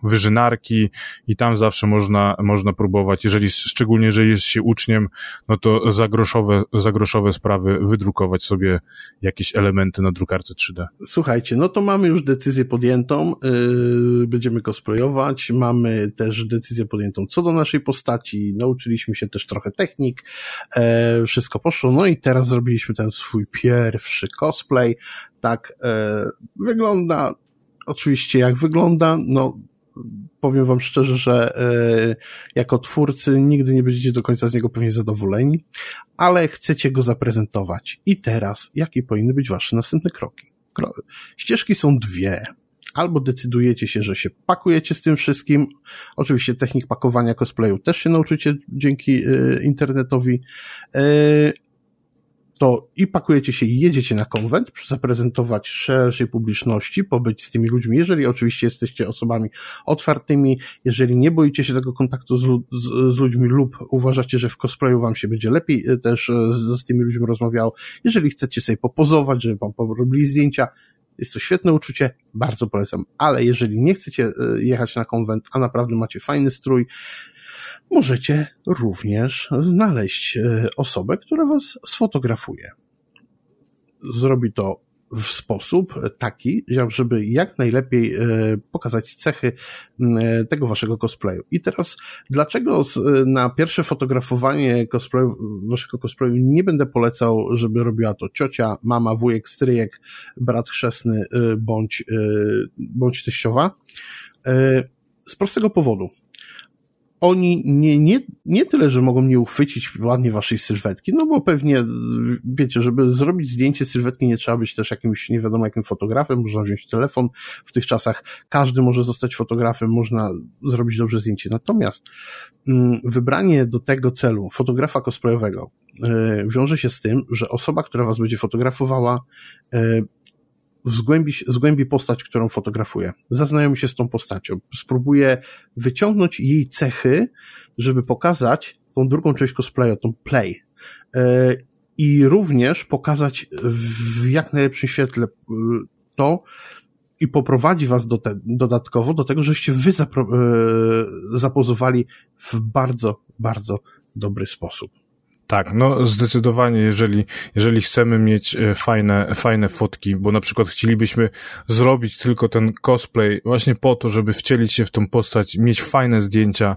wyżynarki i tam zawsze można, można próbować, jeżeli, szczególnie jeżeli jest się uczniem, no to za groszowe, za groszowe sprawy wydrukować sobie jakieś elementy na drukarce 3D. Słuchajcie, no to mamy już decyzję podjętą, yy, będziemy cosplayować, mamy też decyzję podjętą co do naszej postaci, nauczyliśmy się też trochę technik, yy, wszystko poszło, no i teraz zrobiliśmy ten swój pierwszy cosplay, tak e, wygląda. Oczywiście jak wygląda, no powiem wam szczerze, że e, jako twórcy nigdy nie będziecie do końca z niego pewnie zadowoleni, ale chcecie go zaprezentować. I teraz, jakie powinny być wasze następne kroki? Kro ścieżki są dwie. Albo decydujecie się, że się pakujecie z tym wszystkim. Oczywiście technik pakowania cosplayu też się nauczycie dzięki y, internetowi. Y, to i pakujecie się i jedziecie na konwent, zaprezentować szerszej publiczności, pobyć z tymi ludźmi, jeżeli oczywiście jesteście osobami otwartymi, jeżeli nie boicie się tego kontaktu z, z, z ludźmi lub uważacie, że w cosplayu wam się będzie lepiej e, też e, z, z tymi ludźmi rozmawiało, jeżeli chcecie sobie popozować, żeby wam porobili zdjęcia, jest to świetne uczucie, bardzo polecam, ale jeżeli nie chcecie e, jechać na konwent, a naprawdę macie fajny strój, możecie również znaleźć e, osobę, która was sfotografuje. Zrobi to w sposób taki, żeby jak najlepiej e, pokazać cechy e, tego waszego cosplayu. I teraz, dlaczego na pierwsze fotografowanie cosplayu, waszego cosplayu nie będę polecał, żeby robiła to ciocia, mama, wujek, stryjek, brat chrzestny bądź, bądź teściowa? Z prostego powodu oni nie, nie, nie tyle, że mogą nie uchwycić ładnie waszej sylwetki, no bo pewnie, wiecie, żeby zrobić zdjęcie sylwetki nie trzeba być też jakimś nie wiadomo jakim fotografem, można wziąć telefon. W tych czasach każdy może zostać fotografem, można zrobić dobrze zdjęcie. Natomiast mm, wybranie do tego celu fotografa cosplayowego yy, wiąże się z tym, że osoba, która was będzie fotografowała, yy, zgłębi, zgłębi postać, którą fotografuję. Zaznajomi się z tą postacią. Spróbuję wyciągnąć jej cechy, żeby pokazać tą drugą część cosplaya, tą play. E, I również pokazać w jak najlepszym świetle e, to i poprowadzi was do te, dodatkowo do tego, żeście wy zapro, e, zapozowali w bardzo, bardzo dobry sposób. Tak, no zdecydowanie, jeżeli, jeżeli chcemy mieć e, fajne, fajne fotki, bo na przykład chcielibyśmy zrobić tylko ten cosplay właśnie po to, żeby wcielić się w tą postać, mieć fajne zdjęcia,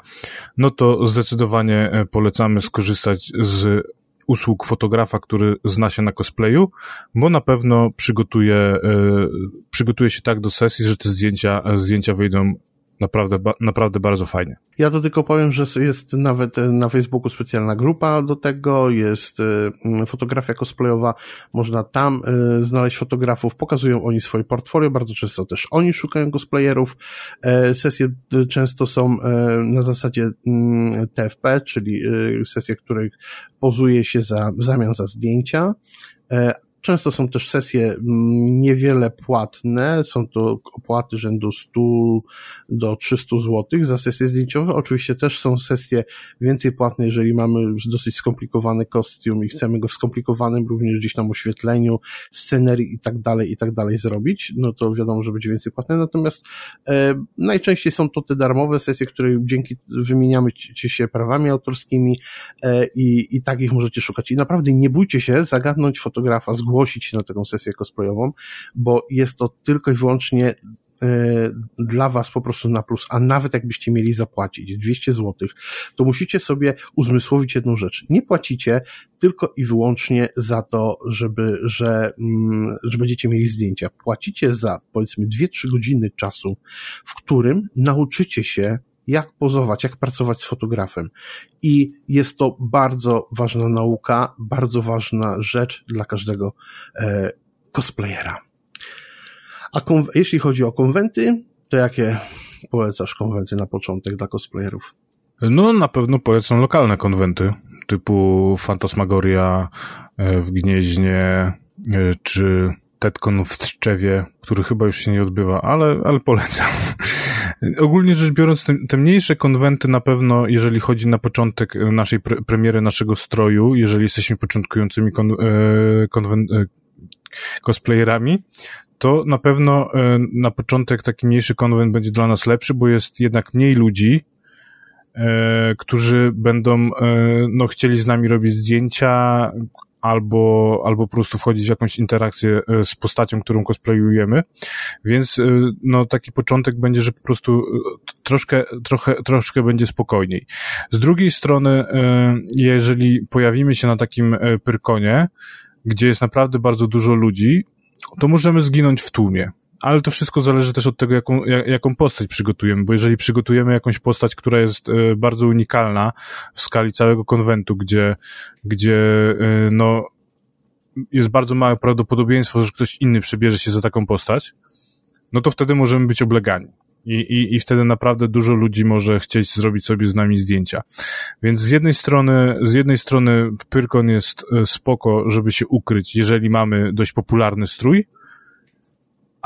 no to zdecydowanie e, polecamy skorzystać z usług fotografa, który zna się na cosplayu, bo na pewno przygotuje, e, przygotuje się tak do sesji, że te zdjęcia, zdjęcia wyjdą Naprawdę, naprawdę bardzo fajnie. Ja to tylko powiem, że jest nawet e, na Facebooku specjalna grupa do tego, jest e, fotografia cosplayowa, można tam e, znaleźć fotografów, pokazują oni swoje portfolio, bardzo często też oni szukają cosplayerów. Sesje często są na zasadzie TFP, czyli sesje, których pozuje się za, w zamian za zdjęcia często są też sesje mm, niewiele płatne, są to opłaty rzędu 100 do 300 zł za sesje zdjęciowe. Oczywiście też są sesje więcej płatne, jeżeli mamy już dosyć skomplikowany kostium i chcemy go w skomplikowanym również gdzieś tam oświetleniu, scenerii i tak dalej, i tak dalej zrobić, no to wiadomo, że będzie więcej płatne. Natomiast e, najczęściej są to te darmowe sesje, które dzięki wymieniamy ci się prawami autorskimi e, i, i tak ich możecie szukać. I naprawdę nie bójcie się zagadnąć fotografa, zgłosić się na taką sesję cosplayową, bo jest to tylko i wyłącznie e, dla was po prostu na plus, a nawet jakbyście mieli zapłacić 200 zł, to musicie sobie uzmysłowić jedną rzecz. Nie płacicie tylko i wyłącznie za to, żeby, że, mm, że będziecie mieli zdjęcia. Płacicie za powiedzmy 2-3 godziny czasu, w którym nauczycie się jak pozować, jak pracować z fotografem. I jest to bardzo ważna nauka, bardzo ważna rzecz dla każdego e, cosplayera. A jeśli chodzi o konwenty, to jakie polecasz konwenty na początek dla cosplayerów? No, na pewno polecam lokalne konwenty, typu Fantasmagoria e, w Gnieźnie, e, czy Tetkon w Tczewie, który chyba już się nie odbywa, ale, ale polecam. Ogólnie rzecz biorąc, te, te, mniejsze konwenty na pewno, jeżeli chodzi na początek naszej pre, premiery naszego stroju, jeżeli jesteśmy początkującymi kon, e, konwen, e, cosplayerami, to na pewno e, na początek taki mniejszy konwent będzie dla nas lepszy, bo jest jednak mniej ludzi, e, którzy będą e, no, chcieli z nami robić zdjęcia, albo, albo po prostu wchodzić w jakąś interakcję e, z postacią, którą cosplayujemy. Więc e, no, taki początek będzie, że po prostu e, troszkę, trochę, troszkę będzie spokojniej. Z drugiej strony, jeżeli pojawimy się na takim pyrkonie, gdzie jest naprawdę bardzo dużo ludzi, to możemy zginąć w tłumie ale to wszystko zależy też od tego, jaką, jaką postać przygotujemy, bo jeżeli przygotujemy jakąś postać, która jest e, bardzo unikalna w skali całego konwentu, gdzie, gdzie e, no, jest bardzo małe prawdopodobieństwo, że ktoś inny przebierze się za taką postać, no to wtedy możemy być oblegani. I, i, I wtedy naprawdę dużo ludzi może chcieć zrobić sobie z nami zdjęcia. Więc z jednej strony, z jednej strony Pyrkon jest e, spoko, żeby się ukryć, jeżeli mamy dość popularny strój,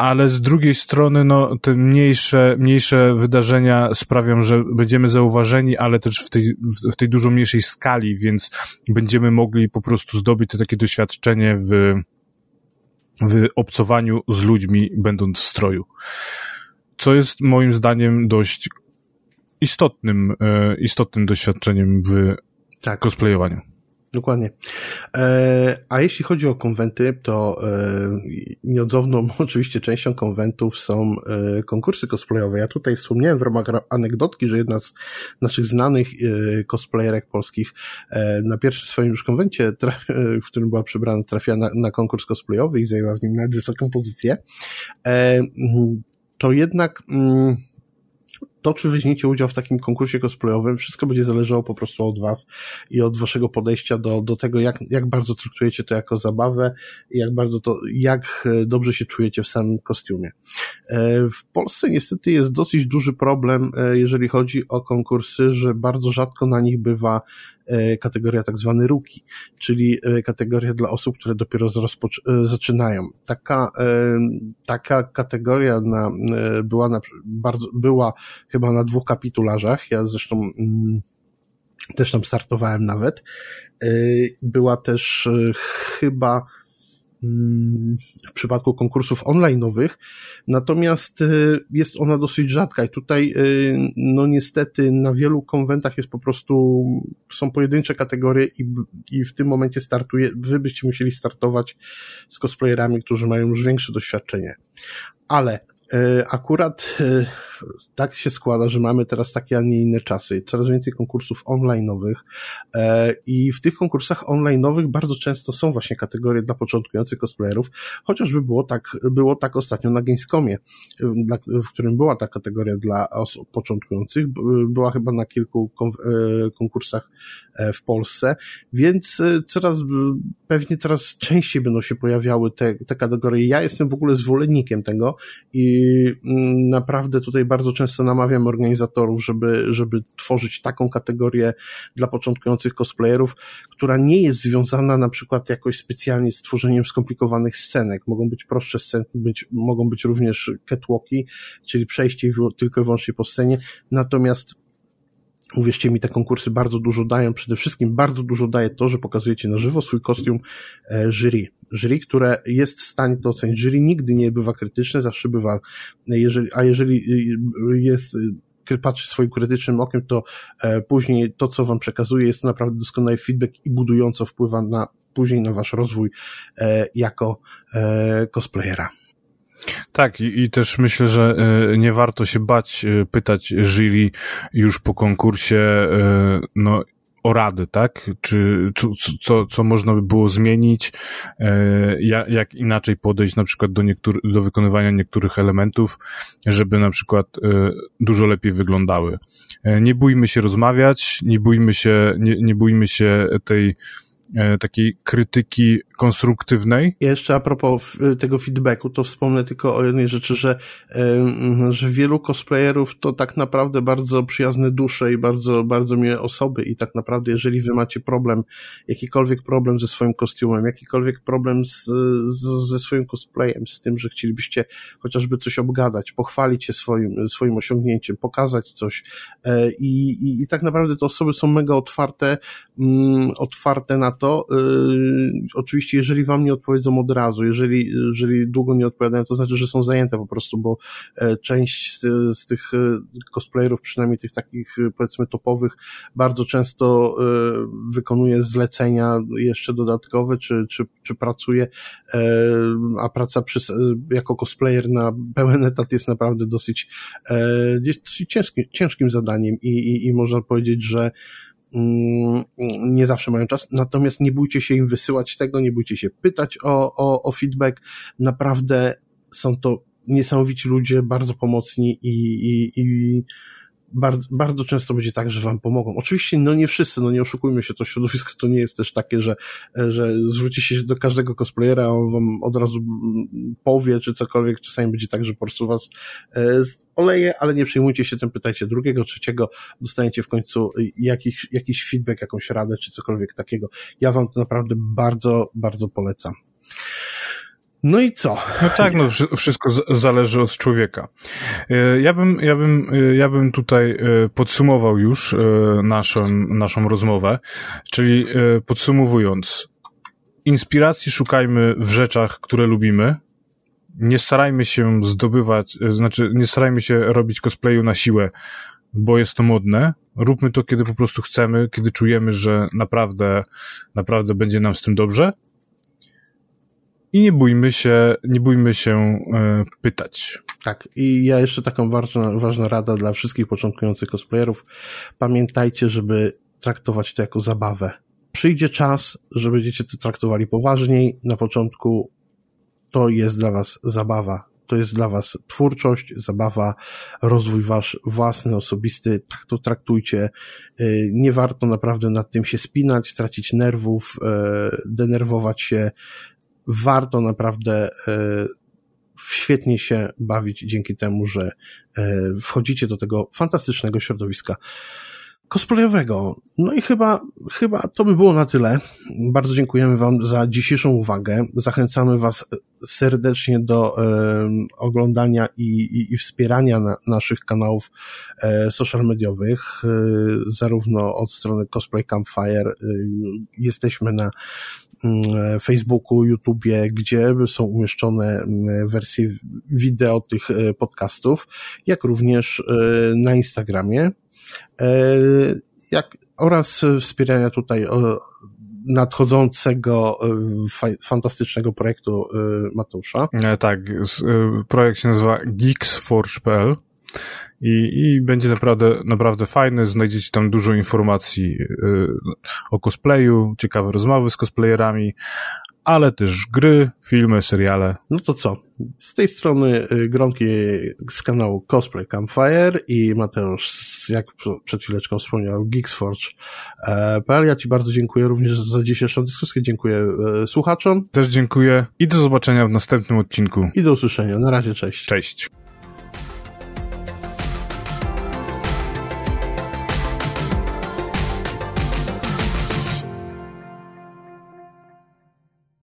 ale z drugiej strony, no, te mniejsze, mniejsze wydarzenia sprawią, że będziemy zauważeni, ale też w tej, w tej dużo mniejszej skali, więc będziemy mogli po prostu zdobyć to takie doświadczenie w, w obcowaniu z ludźmi, będąc w stroju. Co jest moim zdaniem dość istotnym, e, istotnym doświadczeniem w tak. cosplayowaniu. Dokładnie. E, a jeśli chodzi o konwenty, to e, nieodzowną oczywiście częścią konwentów są e, konkursy cosplayowe. Ja tutaj wspomniałem w ramach anegdotki, że jedna z naszych znanych e, cosplayerek polskich e, na pierwszym swoim już konwencie, w którym była przybrana, trafiła na, na konkurs cosplayowy i zajęła w nim nawet wysoką pozycję. E, to jednak... Mm, to, czy weźmiecie udział w takim konkursie cosplayowym, wszystko będzie zależało po prostu od was i od waszego podejścia do, do tego, jak, jak bardzo traktujecie to jako zabawę i jak bardzo to, jak e, dobrze się czujecie w samym kostiumie. E, w Polsce niestety jest dosyć duży problem, e, jeżeli chodzi o konkursy, że bardzo rzadko na nich bywa kategoria tak zwany ruki, czyli kategoria dla osób, które dopiero zaczynają. Taka, taka kategoria na, była na, bardzo, była chyba na dwóch kapitularzach. Ja zresztą mm, też tam startowałem nawet. Była też chyba w przypadku konkursów online'owych, natomiast y, jest ona dosyć rzadka i tutaj no niestety na wielu konwentach jest po prostu, są pojedyncze kategorie i, i w tym momencie startuje, wy byście musieli startować z cosplayerami, którzy mają już większe doświadczenie. Ale akurat e, tak się składa, że mamy teraz takie, a nie inne czasy. Coraz więcej konkursów online'owych e, i w tych konkursach online'owych bardzo często są właśnie kategorie dla początkujących cosplayerów, chociażby było tak, było tak ostatnio na Gamescomie, w którym była ta kategoria dla osób początkujących, była chyba na kilku konkursach w Polsce, więc coraz, pewnie coraz częściej będą się pojawiały te, te kategorie. Ja jestem w ogóle zwolennikiem tego i Mm, naprawdę tutaj bardzo często namawiam organizatorów, żeby, żeby tworzyć taką kategorię dla początkujących cosplayerów, która nie jest związana na przykład jakoś specjalnie z tworzeniem skomplikowanych scenek. Mogą być prostsze scenki, być, mogą być również catwalki, czyli przejście tylko i wyłącznie po scenie. Natomiast Uwierzcie mi, te konkursy bardzo dużo dają. Przede wszystkim bardzo dużo daje to, że pokazujecie na żywo swój kostium e, jury. Jury, które jest w stanie to ocenić. Jury nigdy nie bywa krytyczne, zawsze bywa, jeżeli, a jeżeli y, jest patrzy swoim krytycznym okiem, to e, później to, co wam przekazuje, jest naprawdę doskonały feedback i budująco wpływa na później na wasz rozwój e, jako cosplayera. Tak, i, i też myślę, że y, nie warto się bać y, pytać jury już po konkursie, y, no, o rady, tak? Czy co, co, co można by było zmienić, jak, jak inaczej podejść na przykład do, niektóry, do wykonywania niektórych elementów, żeby na przykład dużo lepiej wyglądały. Nie bójmy się rozmawiać, nie bójmy się, nie, nie bójmy się tej takiej krytyki konstruktywnej. Jeszcze a propos tego feedbacku, to wspomnę tylko o jednej rzeczy, że, że wielu cosplayerów to tak naprawdę bardzo przyjazne dusze i bardzo, bardzo miłe osoby i tak naprawdę jeżeli wy macie problem, jakikolwiek problem ze swoim kostiumem, jakikolwiek problem z, z, ze swoim cosplayem, z tym, że chcielibyście chociażby coś obgadać, pochwalić się swoim, swoim osiągnięciem, pokazać coś e, i, i, i tak naprawdę te osoby są mega otwarte, mm, otwarte na to. E, oczywiście jeżeli wam nie odpowiedzą od razu, jeżeli, jeżeli długo nie odpowiadają, to znaczy, że są zajęte po prostu, bo e, część z, z tych e, cosplayerów, przynajmniej tych takich e, powiedzmy topowych, bardzo często wykonuje zlecenia jeszcze dodatkowe, czy, czy, czy pracuje, a praca przy, jako cosplayer na pełen etat jest naprawdę dosyć, dosyć ciężkim, ciężkim zadaniem i, i, i można powiedzieć, że nie zawsze mają czas, natomiast nie bójcie się im wysyłać tego, nie bójcie się pytać o, o, o feedback. Naprawdę są to niesamowici ludzie, bardzo pomocni i, i, i bardzo, bardzo często będzie tak, że wam pomogą. Oczywiście, no nie wszyscy, no nie oszukujmy się, to środowisko to nie jest też takie, że, że zwróci się do każdego cosplayera, on wam od razu powie, czy cokolwiek. Czasami będzie tak, że po prostu was e, oleje, ale nie przejmujcie się tym, pytajcie drugiego, trzeciego, dostaniecie w końcu jakiś, jakiś feedback, jakąś radę, czy cokolwiek takiego. Ja wam to naprawdę bardzo, bardzo polecam. No i co? No tak, no wszystko zależy od człowieka. E, ja bym, ja bym, e, ja bym tutaj e, podsumował już naszą, naszą rozmowę, czyli podsumowując, inspiracji szukajmy w rzeczach, które lubimy, nie starajmy się zdobywać, znaczy nie starajmy się robić cosplayu na siłę, bo jest to modne. Róbmy to, kiedy po prostu chcemy, kiedy czujemy, że naprawdę, naprawdę będzie nam z tym dobrze. I nie bójmy się, nie bójmy się e, pytać. Tak, i ja jeszcze taką ważna, ważna rada dla wszystkich początkujących cosplayerów. Pamiętajcie, żeby traktować to jako zabawę. Przyjdzie czas, że będziecie to traktowali poważniej. Na początku to jest dla was zabawa, to jest dla was twórczość, zabawa, rozwój wasz własny, osobisty, tak to traktujcie. Y, nie warto naprawdę nad tym się spinać, tracić nerwów, y, denerwować się. Warto naprawdę y, świetnie się bawić dzięki temu, że wchodzicie do tego fantastycznego środowiska cosplayowego. No i chyba, chyba to by było na tyle. Bardzo dziękujemy Wam za dzisiejszą uwagę. Zachęcamy Was serdecznie do e, oglądania i, i, i wspierania na, naszych kanałów e, social mediowych, e, zarówno od strony Cosplay Campfire. E, jesteśmy na mm, Facebooku, YouTubie, gdzie są umieszczone mm, wersje wideo tych e, podcastów, jak również e, na Instagramie. Jak, oraz wspierania tutaj nadchodzącego fantastycznego projektu Mateusza. Tak, projekt się nazywa geeksforge.pl i, i będzie naprawdę, naprawdę fajny. Znajdziecie tam dużo informacji o cosplayu, ciekawe rozmowy z cosplayerami, ale też gry, filmy, seriale. No to co? Z tej strony y, Gronki z kanału Cosplay Campfire i Mateusz, jak przed chwileczką wspomniał, Geeksforge.pl. Ja Ci bardzo dziękuję również za dzisiejszą dyskusję. Dziękuję y, słuchaczom. Też dziękuję i do zobaczenia w następnym odcinku. I do usłyszenia. Na razie, cześć. Cześć.